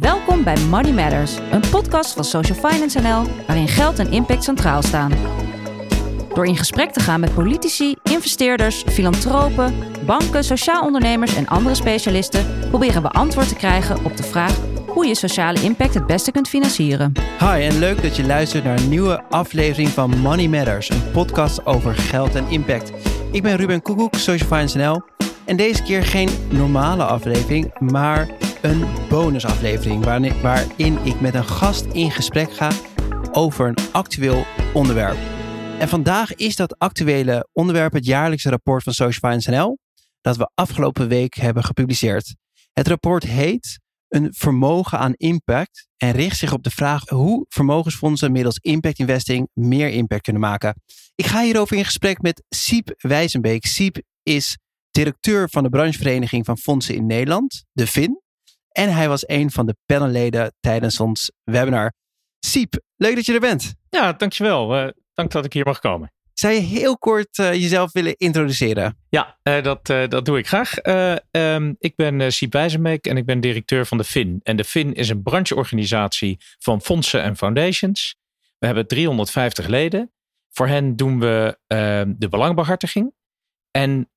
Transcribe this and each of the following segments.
Welkom bij Money Matters, een podcast van Social Finance NL waarin geld en impact centraal staan. Door in gesprek te gaan met politici, investeerders, filantropen, banken, sociaal ondernemers en andere specialisten, proberen we antwoord te krijgen op de vraag hoe je sociale impact het beste kunt financieren. Hi en leuk dat je luistert naar een nieuwe aflevering van Money Matters, een podcast over geld en impact. Ik ben Ruben Koekoek, Social Finance NL. En deze keer geen normale aflevering, maar een bonusaflevering waarin, ik met een gast in gesprek ga over een actueel onderwerp. En vandaag is dat actuele onderwerp het jaarlijkse rapport van Social Finance NL, dat we afgelopen week hebben gepubliceerd. Het rapport heet Een vermogen aan impact en richt zich op de vraag hoe vermogensfondsen middels impact investing meer impact kunnen maken. Ik ga hierover in gesprek met Siep Wijzenbeek. Siep is directeur van de branchevereniging van fondsen in Nederland, de FIN. En hij was een van de panelleden tijdens ons webinar. Siep, leuk dat je er bent. Ja, dankjewel. Uh, dank dat ik hier mag komen. Zou je heel kort uh, jezelf willen introduceren? Ja, uh, dat, dat doe ik graag. Um, ik ben Siep Wijzenbeek en ik ben directeur van de FIN. En de FIN is een brancheorganisatie van fondsen en foundations. We hebben 350 leden. Voor hen doen we ehm, de belangbehartiging. En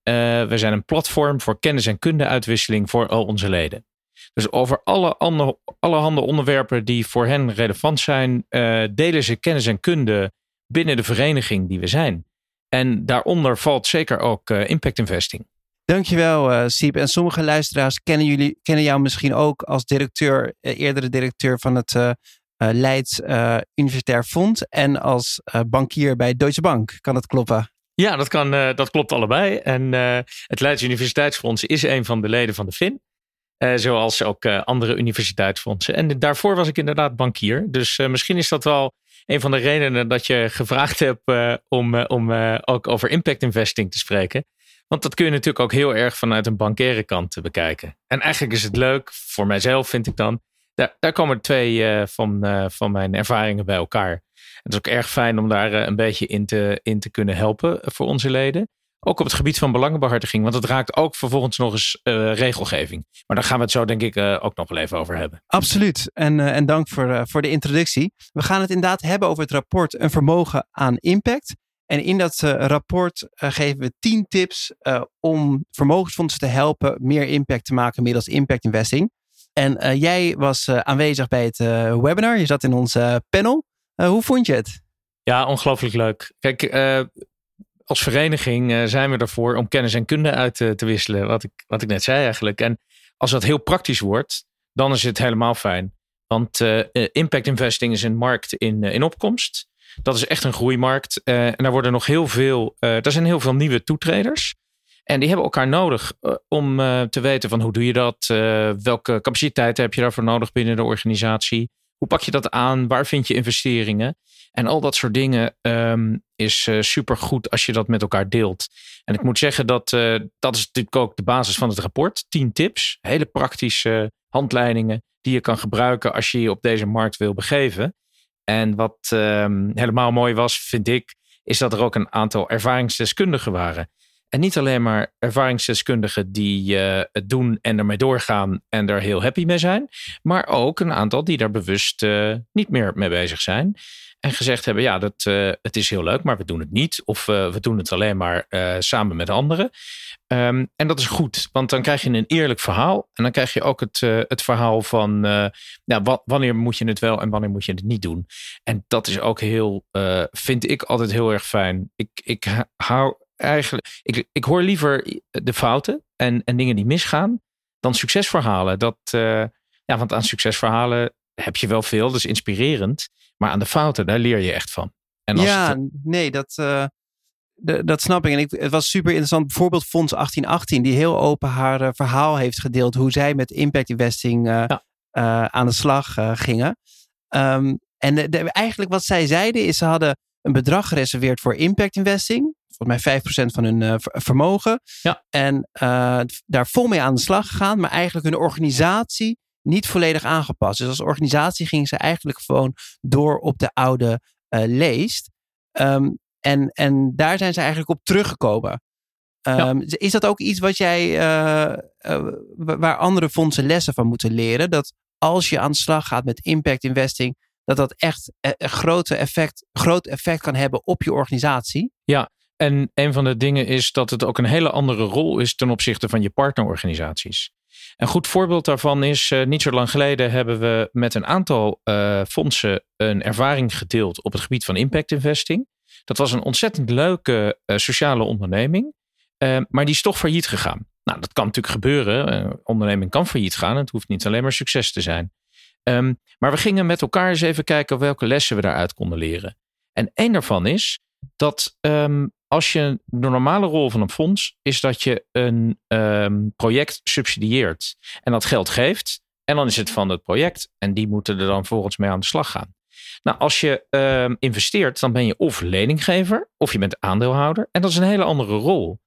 we zijn een platform voor kennis- en kundeuitwisseling voor al onze leden. Dus over alle andere, allerhande onderwerpen die voor hen relevant zijn, uh, delen ze kennis en kunde binnen de vereniging die we zijn. En daaronder valt zeker ook uh, impact investing. Dankjewel, uh, Siep. En sommige luisteraars kennen, jullie, kennen jou misschien ook als directeur, eerdere directeur van het uh, Leids Universitair Fonds en als bankier bij Deutsche Bank. Kan dat kloppen? Ja, dat, kan, dat klopt allebei. En het Leids Universiteitsfonds is een van de leden van de FIN. Uh, zoals ook uh, andere universiteitsfondsen. En daarvoor was ik inderdaad bankier. Dus uh, misschien is dat wel een van de redenen dat je gevraagd hebt om, om ook over impact investing te spreken. Want dat kun je natuurlijk ook heel erg vanuit een bankaire kant bekijken. En eigenlijk is het leuk, voor mijzelf vind ik dan, daar, daar komen twee van, van mijn ervaringen bij elkaar. Het is ook erg fijn om daar een beetje in te, in te kunnen helpen voor onze leden. Ook op het gebied van belangenbehartiging, want het raakt ook vervolgens nog eens uh, regelgeving. Maar daar gaan we het zo denk ik uh, ook nog wel even over hebben. Absoluut. En, uh, en dank voor, voor de introductie. We gaan het inderdaad hebben over het rapport Een vermogen aan impact. En in dat rapport geven we 10 tips om vermogensfondsen te helpen meer impact te maken middels impact investing. En jij was aanwezig bij het webinar. Je zat in ons panel. hoe vond je het? Ja, ongelooflijk leuk. Kijk, als vereniging uh, zijn we ervoor om kennis en kunde uit te, te, wisselen. Wat ik, wat ik net zei eigenlijk. En als dat heel praktisch wordt, dan is het helemaal fijn. Want uh, impact investing is een markt in, in opkomst. Dat is echt een groeimarkt. en daar worden nog heel veel, er zijn heel veel nieuwe toetreders. En die hebben elkaar nodig om te weten van hoe doe je dat? welke capaciteiten heb je daarvoor nodig binnen de organisatie? Hoe pak je dat aan? Waar vind je investeringen? En al dat soort dingen um, is uh, super goed als je dat met elkaar deelt. En ik moet zeggen dat uh, dat is natuurlijk ook de basis van het rapport. 10 tips, hele praktische handleidingen die je kan gebruiken als je je op deze markt wil begeven. En wat um, helemaal mooi was, vind ik, is dat er ook een aantal ervaringsdeskundigen waren. En niet alleen maar ervaringsdeskundigen die uh, het doen en ermee doorgaan en er heel happy mee zijn, maar ook een aantal die daar bewust niet meer mee bezig zijn. En gezegd hebben, ja, dat, uh, het is heel leuk, maar we doen het niet. Of we doen het alleen maar samen met anderen. Um, en dat is goed, want dan krijg je een eerlijk verhaal. En dan krijg je ook het, het verhaal van ja, wanneer moet je het wel en wanneer moet je het niet doen. En dat is ook heel, vind ik altijd heel erg fijn. Ik, ik hou eigenlijk. Ik, ik hoor liever de fouten en, en dingen die misgaan dan succesverhalen. Dat, ja, want aan succesverhalen heb je wel veel, dat is inspirerend. Maar aan de fouten, daar leer je echt van. En als ja, het... nee, dat, uh, de, dat snap ik. En ik, het was super interessant. Bijvoorbeeld Fonds 1818, die heel open haar uh, verhaal heeft gedeeld. Hoe zij met impact investing ja. aan de slag gingen. Um, en de, de, eigenlijk wat zij zeiden is, ze hadden een bedrag gereserveerd voor impact investing volgens mij 5% van hun vermogen. Ja. En daar vol mee aan de slag gegaan, maar eigenlijk hun organisatie niet volledig aangepast. Dus als organisatie gingen ze eigenlijk gewoon door op de oude uh, leest. Um, en, en daar zijn ze eigenlijk op teruggekomen. Um, ja. Is dat ook iets wat jij, waar andere fondsen lessen van moeten leren? Dat als je aan de slag gaat met impact investing, dat dat echt een grote effect, groot effect kan hebben op je organisatie. Ja, en een van de dingen is dat het ook een hele andere rol is ten opzichte van je partnerorganisaties. Een goed voorbeeld daarvan is, uh, niet zo lang geleden hebben we met een aantal uh, fondsen een ervaring gedeeld op het gebied van impact investing. Dat was een ontzettend leuke uh, sociale onderneming, maar die is toch failliet gegaan. Nou, dat kan natuurlijk gebeuren. Een onderneming kan failliet gaan. Het hoeft niet alleen maar succes te zijn. Um, maar we gingen met elkaar eens even kijken welke lessen we daaruit konden leren. En één daarvan is dat um, als je de normale rol van een fonds is dat je een um, project subsidieert en dat geld geeft. En dan is het van het project en die moeten er dan volgens mee aan de slag gaan. Nou, als je um, investeert, dan ben je of leninggever of je bent aandeelhouder. En dat is een hele andere rol.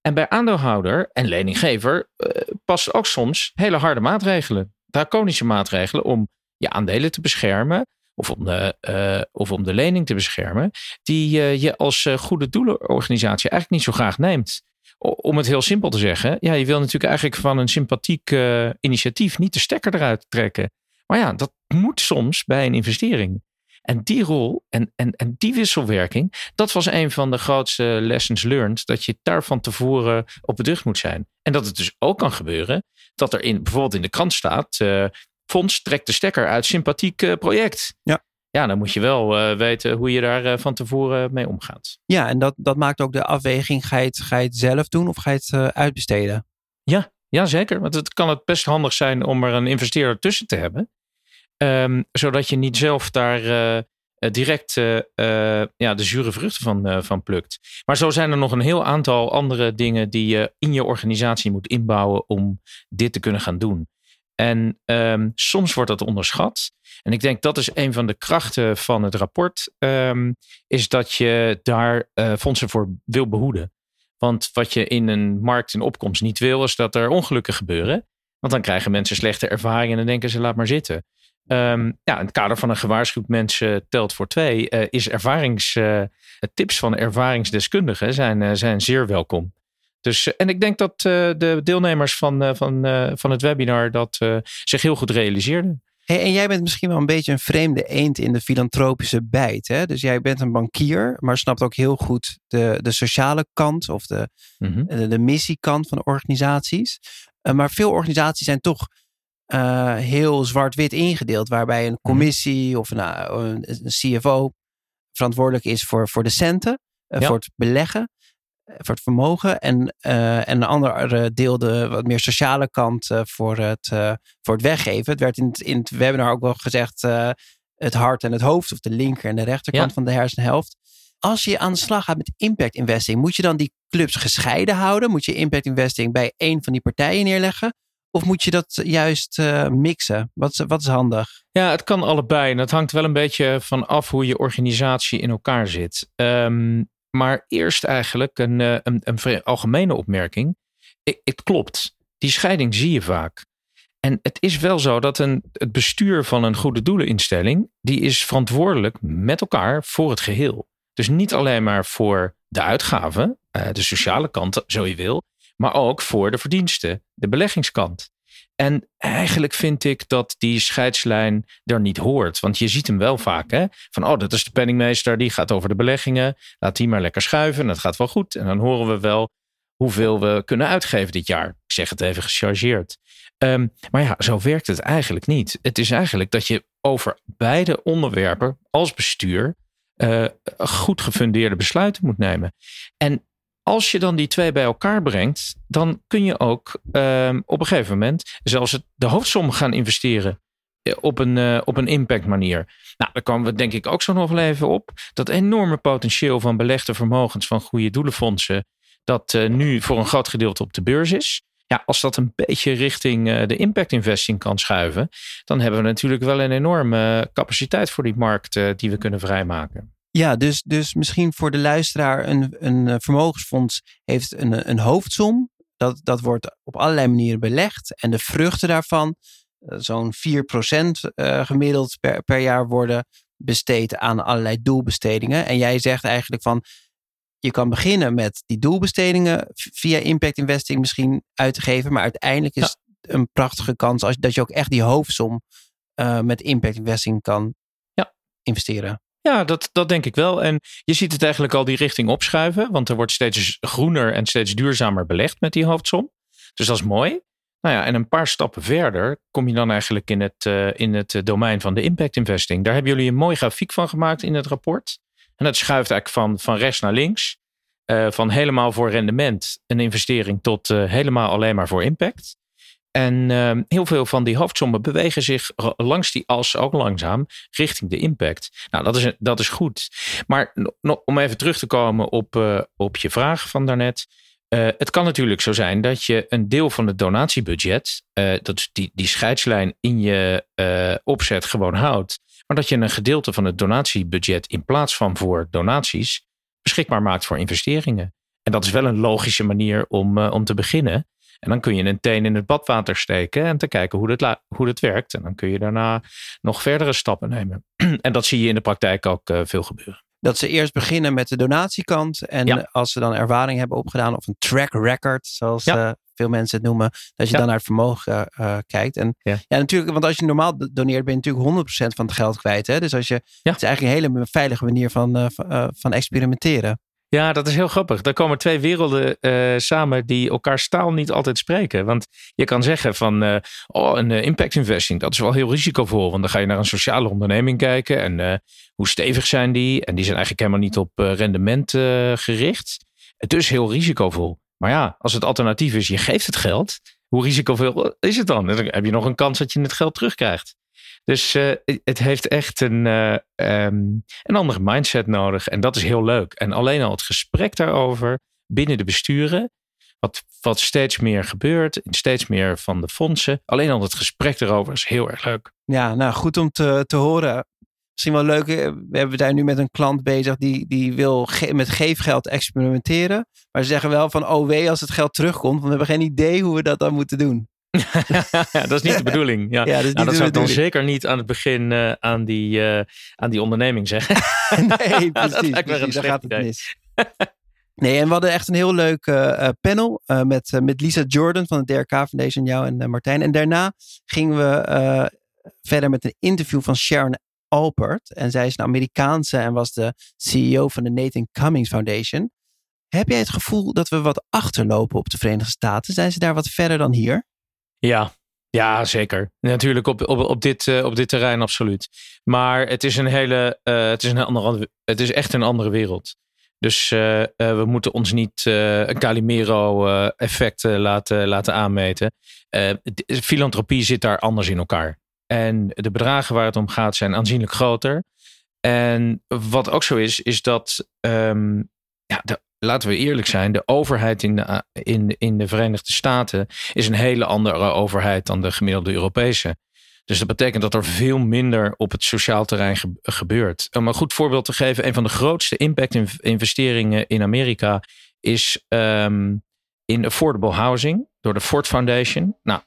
En bij aandeelhouder en leninggever uh, passen ook soms hele harde maatregelen, draconische maatregelen om je aandelen te beschermen of om de, uh, of om de lening te beschermen, die uh, je als uh, goede doelenorganisatie eigenlijk niet zo graag neemt. Om het heel simpel te zeggen, ja, je wil natuurlijk eigenlijk van een sympathiek initiatief niet de stekker eruit trekken. Maar ja, dat moet soms bij een investering. En die rol en, en, en die wisselwerking, dat was een van de grootste lessons learned. Dat je daar van tevoren op beducht moet zijn. En dat het dus ook kan gebeuren dat er in, bijvoorbeeld in de krant staat: fonds trekt de stekker uit sympathiek uh, project. Ja. Ja, dan moet je wel uh, weten hoe je daar uh, van tevoren mee omgaat. Ja, en dat, dat maakt ook de afweging. Ga je het, ga je het zelf doen of ga je het uitbesteden? Ja, ja, zeker. Want het kan het best handig zijn om er een investeerder tussen te hebben. Um, zodat je niet zelf daar direct ja, de zure vruchten van, van plukt. Maar zo zijn er nog een heel aantal andere dingen die je in je organisatie moet inbouwen om dit te kunnen gaan doen. En um, soms wordt dat onderschat. En ik denk dat is een van de krachten van het rapport, um, is dat je daar uh, fondsen voor wil behoeden. Want wat je in een markt in opkomst niet wil, is dat er ongelukken gebeuren. Want dan krijgen mensen slechte ervaringen en dan denken ze laat maar zitten. Um, ja, in het kader van een gewaarschuwd mensen telt voor twee, uh, is ervarings, uh, tips van ervaringsdeskundigen zijn, zijn zeer welkom. Dus, eh, en ik denk dat uh, de deelnemers van, uh, van, van het webinar dat zich heel goed realiseerden. Hey, en jij bent misschien wel een beetje een vreemde eend in de filantropische bijt. Hè? Dus jij bent een bankier, maar snapt ook heel goed de, de sociale kant of de, mm -hmm. de, de, missiekant van organisaties. maar veel organisaties zijn toch heel zwart-wit ingedeeld, waarbij een mhm. commissie of een, een, CFO verantwoordelijk is voor, voor de centen, ja. voor het beleggen voor het vermogen. En, uh, en een ander deel, de wat meer sociale kant, uh, voor, het, uh, voor het weggeven. Het werd in het, in het webinar ook wel gezegd: het hart en het hoofd, of de linker en de rechterkant ja. van de hersenhelft. Als je aan de slag gaat met impact investing, moet je dan die clubs gescheiden houden? Moet je impact investing bij één van die partijen neerleggen? Of moet je dat juist uh, mixen? Wat is, wat is handig? Ja, het kan allebei. En het hangt wel een beetje van af hoe je organisatie in elkaar zit. Um, maar eerst eigenlijk een, eh, een, een algemene opmerking. Het klopt, die scheiding zie je vaak. En het is wel zo dat een, het bestuur van een goede doeleninstelling, die is verantwoordelijk met elkaar voor het geheel. Dus niet alleen maar voor de uitgaven, eh, de sociale kant, zo je wil, maar ook voor de verdiensten, de beleggingskant. En eigenlijk vind ik dat die scheidslijn er niet hoort. Want je ziet hem wel vaak. Hè? Van, oh, dat is de penningmeester, die gaat over de beleggingen. Laat die maar lekker schuiven, dat gaat wel goed. En dan horen we wel hoeveel we kunnen uitgeven dit jaar. Ik zeg het even gechargeerd. Um, maar ja, zo werkt het eigenlijk niet. Het is eigenlijk dat je over beide onderwerpen als bestuur uh, goed gefundeerde besluiten moet nemen. En als je dan die twee bij elkaar brengt, dan kun je ook um, op een gegeven moment zelfs de hoofdsom gaan investeren eh, op een, uh, op een impact manier. Nou, daar komen we denk ik ook zo nog wel even op. Dat enorme potentieel van belegde vermogens van goede doelenfondsen, dat uh, nu voor een groot gedeelte op de beurs is. Ja, als dat een beetje richting de impact investing kan schuiven, dan hebben we natuurlijk wel een enorme capaciteit voor die markt die we kunnen vrijmaken. Ja, dus, dus misschien voor de luisteraar een, een eh, vermogensfonds heeft een, een hoofdsom. Dat, dat wordt op allerlei manieren belegd. En de vruchten daarvan, eh, zo'n 4% uh, gemiddeld per, per jaar, worden besteed aan allerlei doelbestedingen. En jij zegt eigenlijk van, je kan beginnen met die doelbestedingen via impact investing misschien uit te geven. Maar uiteindelijk is een prachtige kans als, dat je ook echt die hoofdsom uh, met impact investing kan ja. investeren. Ja, dat, dat denk ik wel. En je ziet het eigenlijk al die richting opschuiven. Want er wordt steeds groener en steeds duurzamer belegd met die hoofdsom. Dus dat is mooi. Nou ja, en een paar stappen verder kom je dan eigenlijk in het, uh, in het eh, domein van de impact investing. Daar hebben jullie een mooi grafiek van gemaakt in het rapport. En dat schuift eigenlijk van, van rechts naar links. Uh, van helemaal voor rendement een investering tot helemaal alleen maar voor impact. En uh, heel veel van die hoofdsommen bewegen zich langs die as ook langzaam richting de impact. Nou, dat is, dat is goed. Maar om even terug te komen op, uh, op je vraag van daarnet. Uh, het kan natuurlijk zo zijn dat je een deel van het donatiebudget, dat is die, die scheidslijn in je opzet gewoon houdt. Maar dat je een gedeelte van het donatiebudget in plaats van voor donaties beschikbaar maakt voor investeringen. En dat is wel een logische manier om, om te beginnen. En dan kun je een teen in het badwater steken en te kijken hoe dat, hoe dat werkt. En dan kun je daarna nog verdere stappen nemen. en dat zie je in de praktijk ook uh, veel gebeuren. Dat ze eerst beginnen met de donatiekant. En als ze dan ervaring hebben opgedaan of een track record, zoals ja. uh, veel mensen het noemen, dat je dan naar het vermogen uh, kijkt. En ja. ja. natuurlijk, want als je normaal doneert, ben je natuurlijk 100% van het geld kwijt. Hè? Dus als je, het is eigenlijk een hele veilige manier van, van, van experimenteren. Ja, dat is heel grappig. Daar komen twee werelden uh, samen die elkaar staal niet altijd spreken. Want je kan zeggen van, uh, oh, een uh, impact investing, dat is wel heel risicovol. Want dan ga je naar een sociale onderneming kijken en hoe stevig zijn die? En die zijn eigenlijk helemaal niet op rendement gericht. Het is heel risicovol. Maar ja, als het alternatief is, je geeft het geld. Hoe risicovol is het dan? Dan heb je nog een kans dat je het geld terugkrijgt. Dus uh, het heeft echt een, uh, een andere mindset nodig. En dat is heel leuk. En alleen al het gesprek daarover binnen de besturen. Wat, wat steeds meer gebeurt steeds meer van de fondsen. Alleen al het gesprek erover is heel erg leuk. Ja, nou goed om te, te horen. Misschien wel leuk. Eh, we hebben daar nu met een klant bezig die, die wil met geefgeld experimenteren. Maar ze zeggen wel van oh wee als het geld terugkomt. Want we hebben geen idee hoe we dat dan moeten doen. Dat is niet de bedoeling. Ja. ja dat, nou, dat zou ik dan zeker niet aan het begin uh, aan, die, uh, aan die onderneming zeggen. nee, precies. dat precies daar gaat het idee. mis. Nee, en we hadden echt een heel leuk uh, panel met, met Lisa Jordan van de DRK Foundation, jou en Martijn. En daarna gingen we verder met een interview van Sharon Alpert. En zij is een Amerikaanse en was de CEO van de Nathan Cummings Foundation. Heb jij het gevoel dat we wat achterlopen op de Verenigde Staten? Zijn ze daar wat verder dan hier? Ja, ja, zeker. Natuurlijk op, op, op, dit, uh, op dit terrein absoluut. Maar het is een hele, uh, het is een andere, het is echt een andere wereld. Dus uh, we moeten ons niet een Calimero-effect laten, laten aanmeten. filantropie zit daar anders in elkaar. En de bedragen waar het om gaat zijn aanzienlijk groter. En wat ook zo is, is dat um, ja, de laten we eerlijk zijn, de overheid in de, in, in de Verenigde Staten is een hele andere overheid dan de gemiddelde Europese. Dus dat betekent dat er veel minder op het sociaal terrein gebeurt. Om een goed voorbeeld te geven, een van de grootste impact-investeringen in Amerika is um, in affordable housing door de Ford Foundation. Nou,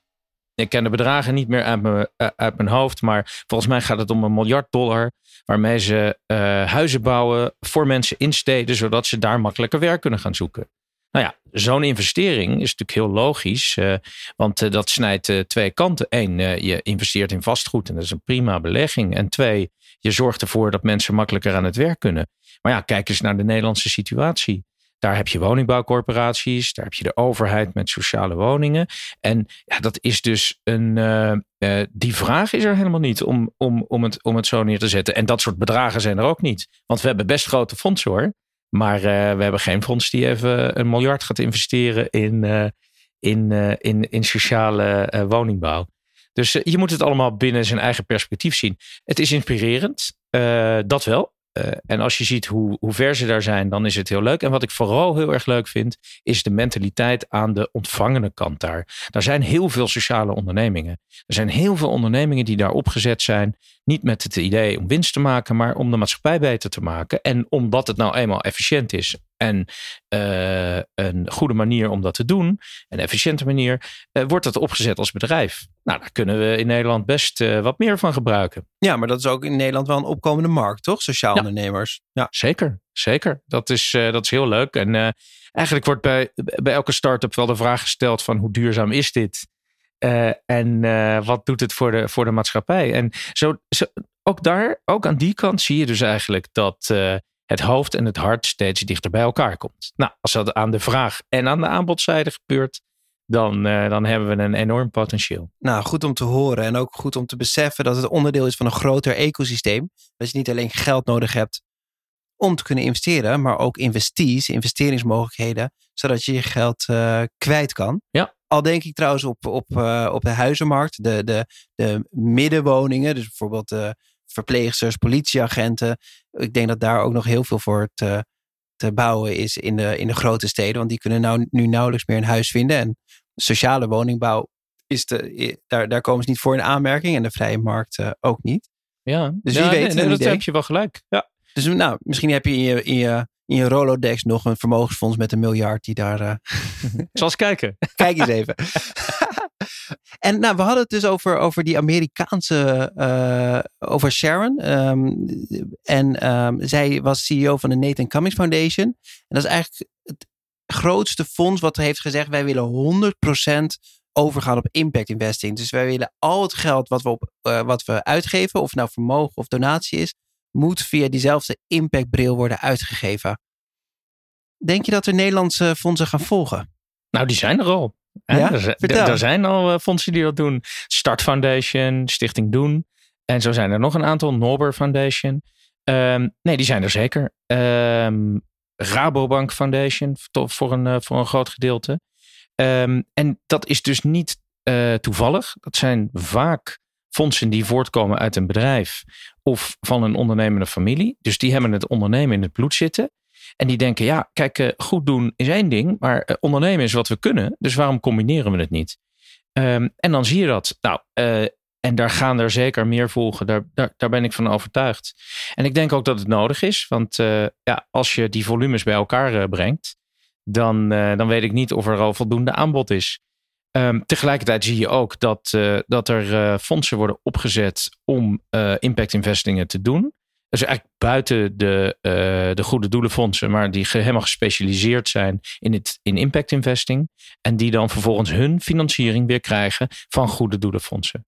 ik ken de bedragen niet meer uit mijn, eh, uit mijn hoofd, maar volgens mij gaat het om een miljard dollar. Waarmee ze uh, huizen bouwen voor mensen in steden, zodat ze daar makkelijker werk kunnen gaan zoeken. Nou ja, zo'n investering is natuurlijk heel logisch, uh, want dat snijdt twee kanten. Eén, je investeert in vastgoed en dat is een prima belegging. En twee, je zorgt ervoor dat mensen makkelijker aan het werk kunnen. Maar ja, kijk eens naar de Nederlandse situatie. Daar heb je woningbouwcorporaties, daar heb je de overheid met sociale woningen. En ja, dat is dus een. Uh, uh, die vraag is er helemaal niet om, om, om, het, om het zo neer te zetten. En dat soort bedragen zijn er ook niet. Want we hebben best grote fondsen hoor. Maar uh, we hebben geen fonds die even een miljard gaat investeren in, in, in, in sociale woningbouw. Dus je moet het allemaal binnen zijn eigen perspectief zien. Het is inspirerend, dat wel. Uh, en als je ziet hoe, hoe ver ze daar zijn, dan is het heel leuk. En wat ik vooral heel erg leuk vind, is de mentaliteit aan de ontvangende kant daar. Daar zijn heel veel sociale ondernemingen. Er zijn heel veel ondernemingen die daar opgezet zijn. Niet met het idee om winst te maken, maar om de maatschappij beter te maken. En omdat het nou eenmaal efficiënt is en uh, een goede manier om dat te doen, een efficiënte manier, uh, wordt dat opgezet als bedrijf. Nou, daar kunnen we in Nederland best uh, wat meer van gebruiken. Ja, maar dat is ook in Nederland wel een opkomende markt, toch? Sociaal ja. ondernemers. Ja, zeker. Zeker. Dat is, dat is heel leuk. En eigenlijk wordt bij, bij elke start-up wel de vraag gesteld van hoe duurzaam is dit? en wat doet het voor de, voor de maatschappij? En zo, zo, ook daar, ook aan die kant zie je dus eigenlijk dat het hoofd en het hart steeds dichter bij elkaar komt. Nou, als dat aan de vraag en aan de aanbodzijde gebeurt, dan, uh, dan hebben we een enorm potentieel. Nou, goed om te horen en ook goed om te beseffen dat het onderdeel is van een groter ecosysteem. Dat je niet alleen geld nodig hebt om te kunnen investeren, maar ook investees, investeringsmogelijkheden, zodat je je geld uh, kwijt kan. Ja. Al denk ik trouwens op, op, uh, op de huizenmarkt, de, de, de middenwoningen, dus bijvoorbeeld de verpleegsters, politieagenten. Ik denk dat daar ook nog heel veel voor te, te bouwen is in de, in de grote steden. Want die kunnen nou, nu nauwelijks meer een huis vinden. En sociale woningbouw, is de, daar, daar komen ze niet voor in aanmerking. En de vrije markt uh, ook niet. Ja, dus wie weet. Nee, dat heb je wel gelijk. Ja. Dus nou, misschien heb je in je, in je, in je Rolodex nog een vermogensfonds met een miljard die daar. Uh... Zal eens kijken. Kijk eens even. En nou, we hadden het dus over, over die Amerikaanse, uh, over Sharon. Um, en um, zij was CEO van de Nathan Cummings Foundation. En dat is eigenlijk het grootste fonds wat heeft gezegd, wij willen 100% overgaan op impact investing. Dus wij willen al het geld wat we, op, uh, wat we uitgeven, of nou vermogen of donatie is, moet via diezelfde impactbril worden uitgegeven. Denk je dat er Nederlandse fondsen gaan volgen? Nou, die zijn er al. Ja, er, er, zijn al uh, fondsen die dat doen. Start Foundation, Stichting Doen. En zo zijn er nog een aantal. Norber Foundation. Um, nee, die zijn er zeker. Um, Rabobank Foundation voor een, uh, voor een groot gedeelte. Um, en dat is dus niet uh, toevallig. Dat zijn vaak fondsen die voortkomen uit een bedrijf of van een ondernemende familie. Dus die hebben het ondernemen in het bloed zitten. En die denken, ja, kijk, uh, goed doen is één ding, maar uh, ondernemen is wat we kunnen. Dus waarom combineren we het niet? Um, en dan zie je dat. Nou, uh, en daar gaan er zeker meer volgen. Daar, daar, ben ik van overtuigd. En ik denk ook dat het nodig is. Want ja, als je die volumes bij elkaar brengt, dan, dan weet ik niet of er al voldoende aanbod is. Um, tegelijkertijd zie je ook dat, dat er fondsen worden opgezet om impact investingen te doen. Dus eigenlijk buiten de, uh, de goede doelenfondsen, maar die helemaal gespecialiseerd zijn in, het, in impact investing. En die dan vervolgens hun financiering weer krijgen van goede doelenfondsen.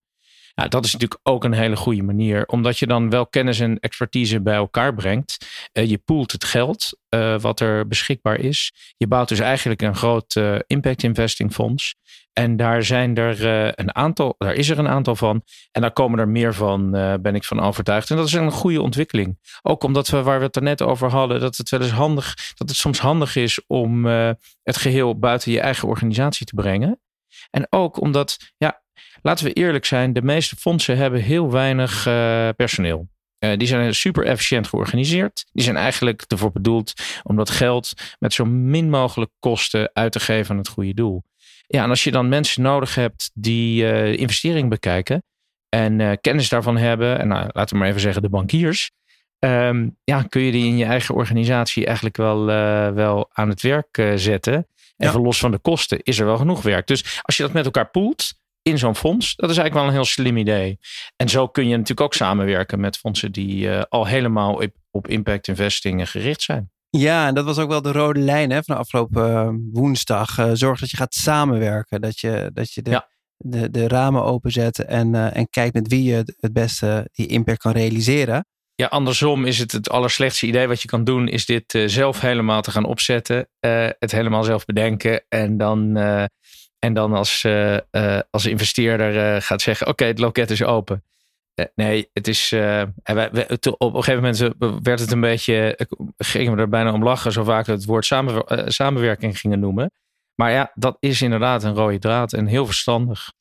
Nou, dat is natuurlijk ook een hele goede manier, omdat je dan wel kennis en expertise bij elkaar brengt. Uh, je poelt het geld uh, wat er beschikbaar is. Je bouwt dus eigenlijk een groot uh, impact investing fonds. En daar zijn er een aantal, daar is er een aantal van. En daar komen er meer van, ben ik van overtuigd. En dat is een goede ontwikkeling. Ook omdat we, waar we het er net over hadden, dat het wel eens handig, dat het soms handig is om het geheel buiten je eigen organisatie te brengen. En ook omdat, ja, laten we eerlijk zijn, de meeste fondsen hebben heel weinig uh, personeel. Uh, die zijn super efficiënt georganiseerd. Die zijn eigenlijk ervoor bedoeld om dat geld met zo min mogelijk kosten uit te geven aan het goede doel. Ja, en als je dan mensen nodig hebt die uh, investering bekijken en kennis daarvan hebben, en nou, laten we maar even zeggen de bankiers, um, ja, kun je die in je eigen organisatie eigenlijk wel, wel aan het werk zetten. En ja. los van de kosten is er wel genoeg werk. Dus als je dat met elkaar poelt, in zo'n fonds. Dat is eigenlijk wel een heel slim idee. En zo kun je natuurlijk ook samenwerken met fondsen die uh, al helemaal op, op impact investing gericht zijn. Ja, en dat was ook wel de rode lijn hè, van de afgelopen uh, woensdag. Uh, zorg dat je gaat samenwerken. Dat je, dat je de, ja. de, de ramen openzet en, en kijkt met wie je het beste die impact kan realiseren. Ja, andersom is het het allerslechtste idee wat je kan doen, is dit zelf helemaal te gaan opzetten. het helemaal zelf bedenken en dan en dan als, uh, uh, als investeerder uh, gaat zeggen: Oké, het loket is open. nee, het is. Wij, wij, op een gegeven moment werd het een beetje. gingen we er bijna om lachen, zo vaak het woord samen, samenwerking gingen noemen. Maar ja, dat is inderdaad een rode draad en heel verstandig.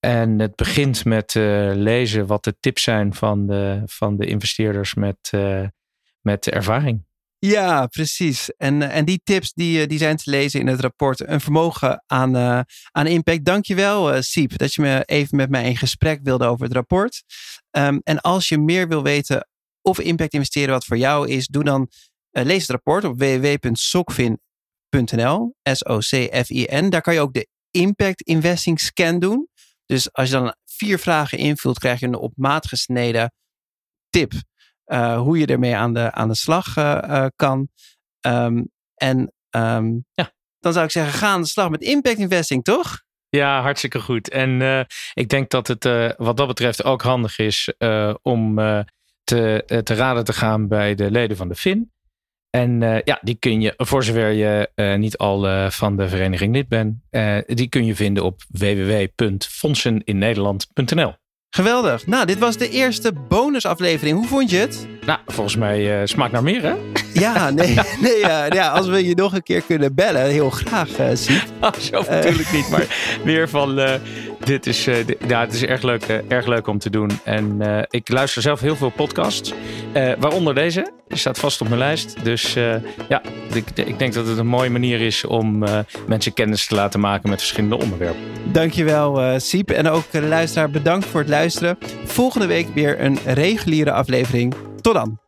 En het begint met lezen wat de tips zijn van de, van de investeerders met, met ervaring. Ja, precies. En, en die tips die, eh, die zijn te lezen in het rapport Een vermogen aan, uh, aan impact. Dankjewel uh, Siep dat je me even met mij in gesprek wilde over het rapport. Um, en als je meer wil weten of impact investeren wat voor jou is, doe dan lees het rapport op www.socfin.nl. S-O-C-F-I-N. Daar kan je ook de impact investing scan doen. Dus als je dan vier vragen invult, krijg je een op maat gesneden tip hoe je ermee aan de, aan de slag uh, kan. Um, en um, ja. dan zou ik zeggen, ga aan de slag met impact investing, toch? Ja, hartstikke goed. En ik denk dat het wat dat betreft ook handig is om te, te raden te gaan bij de leden van de FIN. En ja, die kun je, voor zover je niet al van de vereniging lid bent, die kun je vinden op www.fondseninNederland.nl. Geweldig. Nou, dit was de eerste bonusaflevering. Hoe vond je het? Nou, volgens mij uh, smaakt naar meer, hè? Ja, nee, nee ja, als we je nog een keer kunnen bellen, heel graag, uh, Siep. Oh, zo natuurlijk niet, maar meer van, uh, dit is, ja, het is erg leuk, erg leuk om te doen. En ik luister zelf heel veel podcasts, waaronder deze. Die staat vast op mijn lijst. Dus ja, ik, ik, denk dat het een mooie manier is om mensen kennis te laten maken met verschillende onderwerpen. Dankjewel, Siep. En ook luisteraar, bedankt voor het luisteren. Volgende week weer een reguliere aflevering. Tot dan.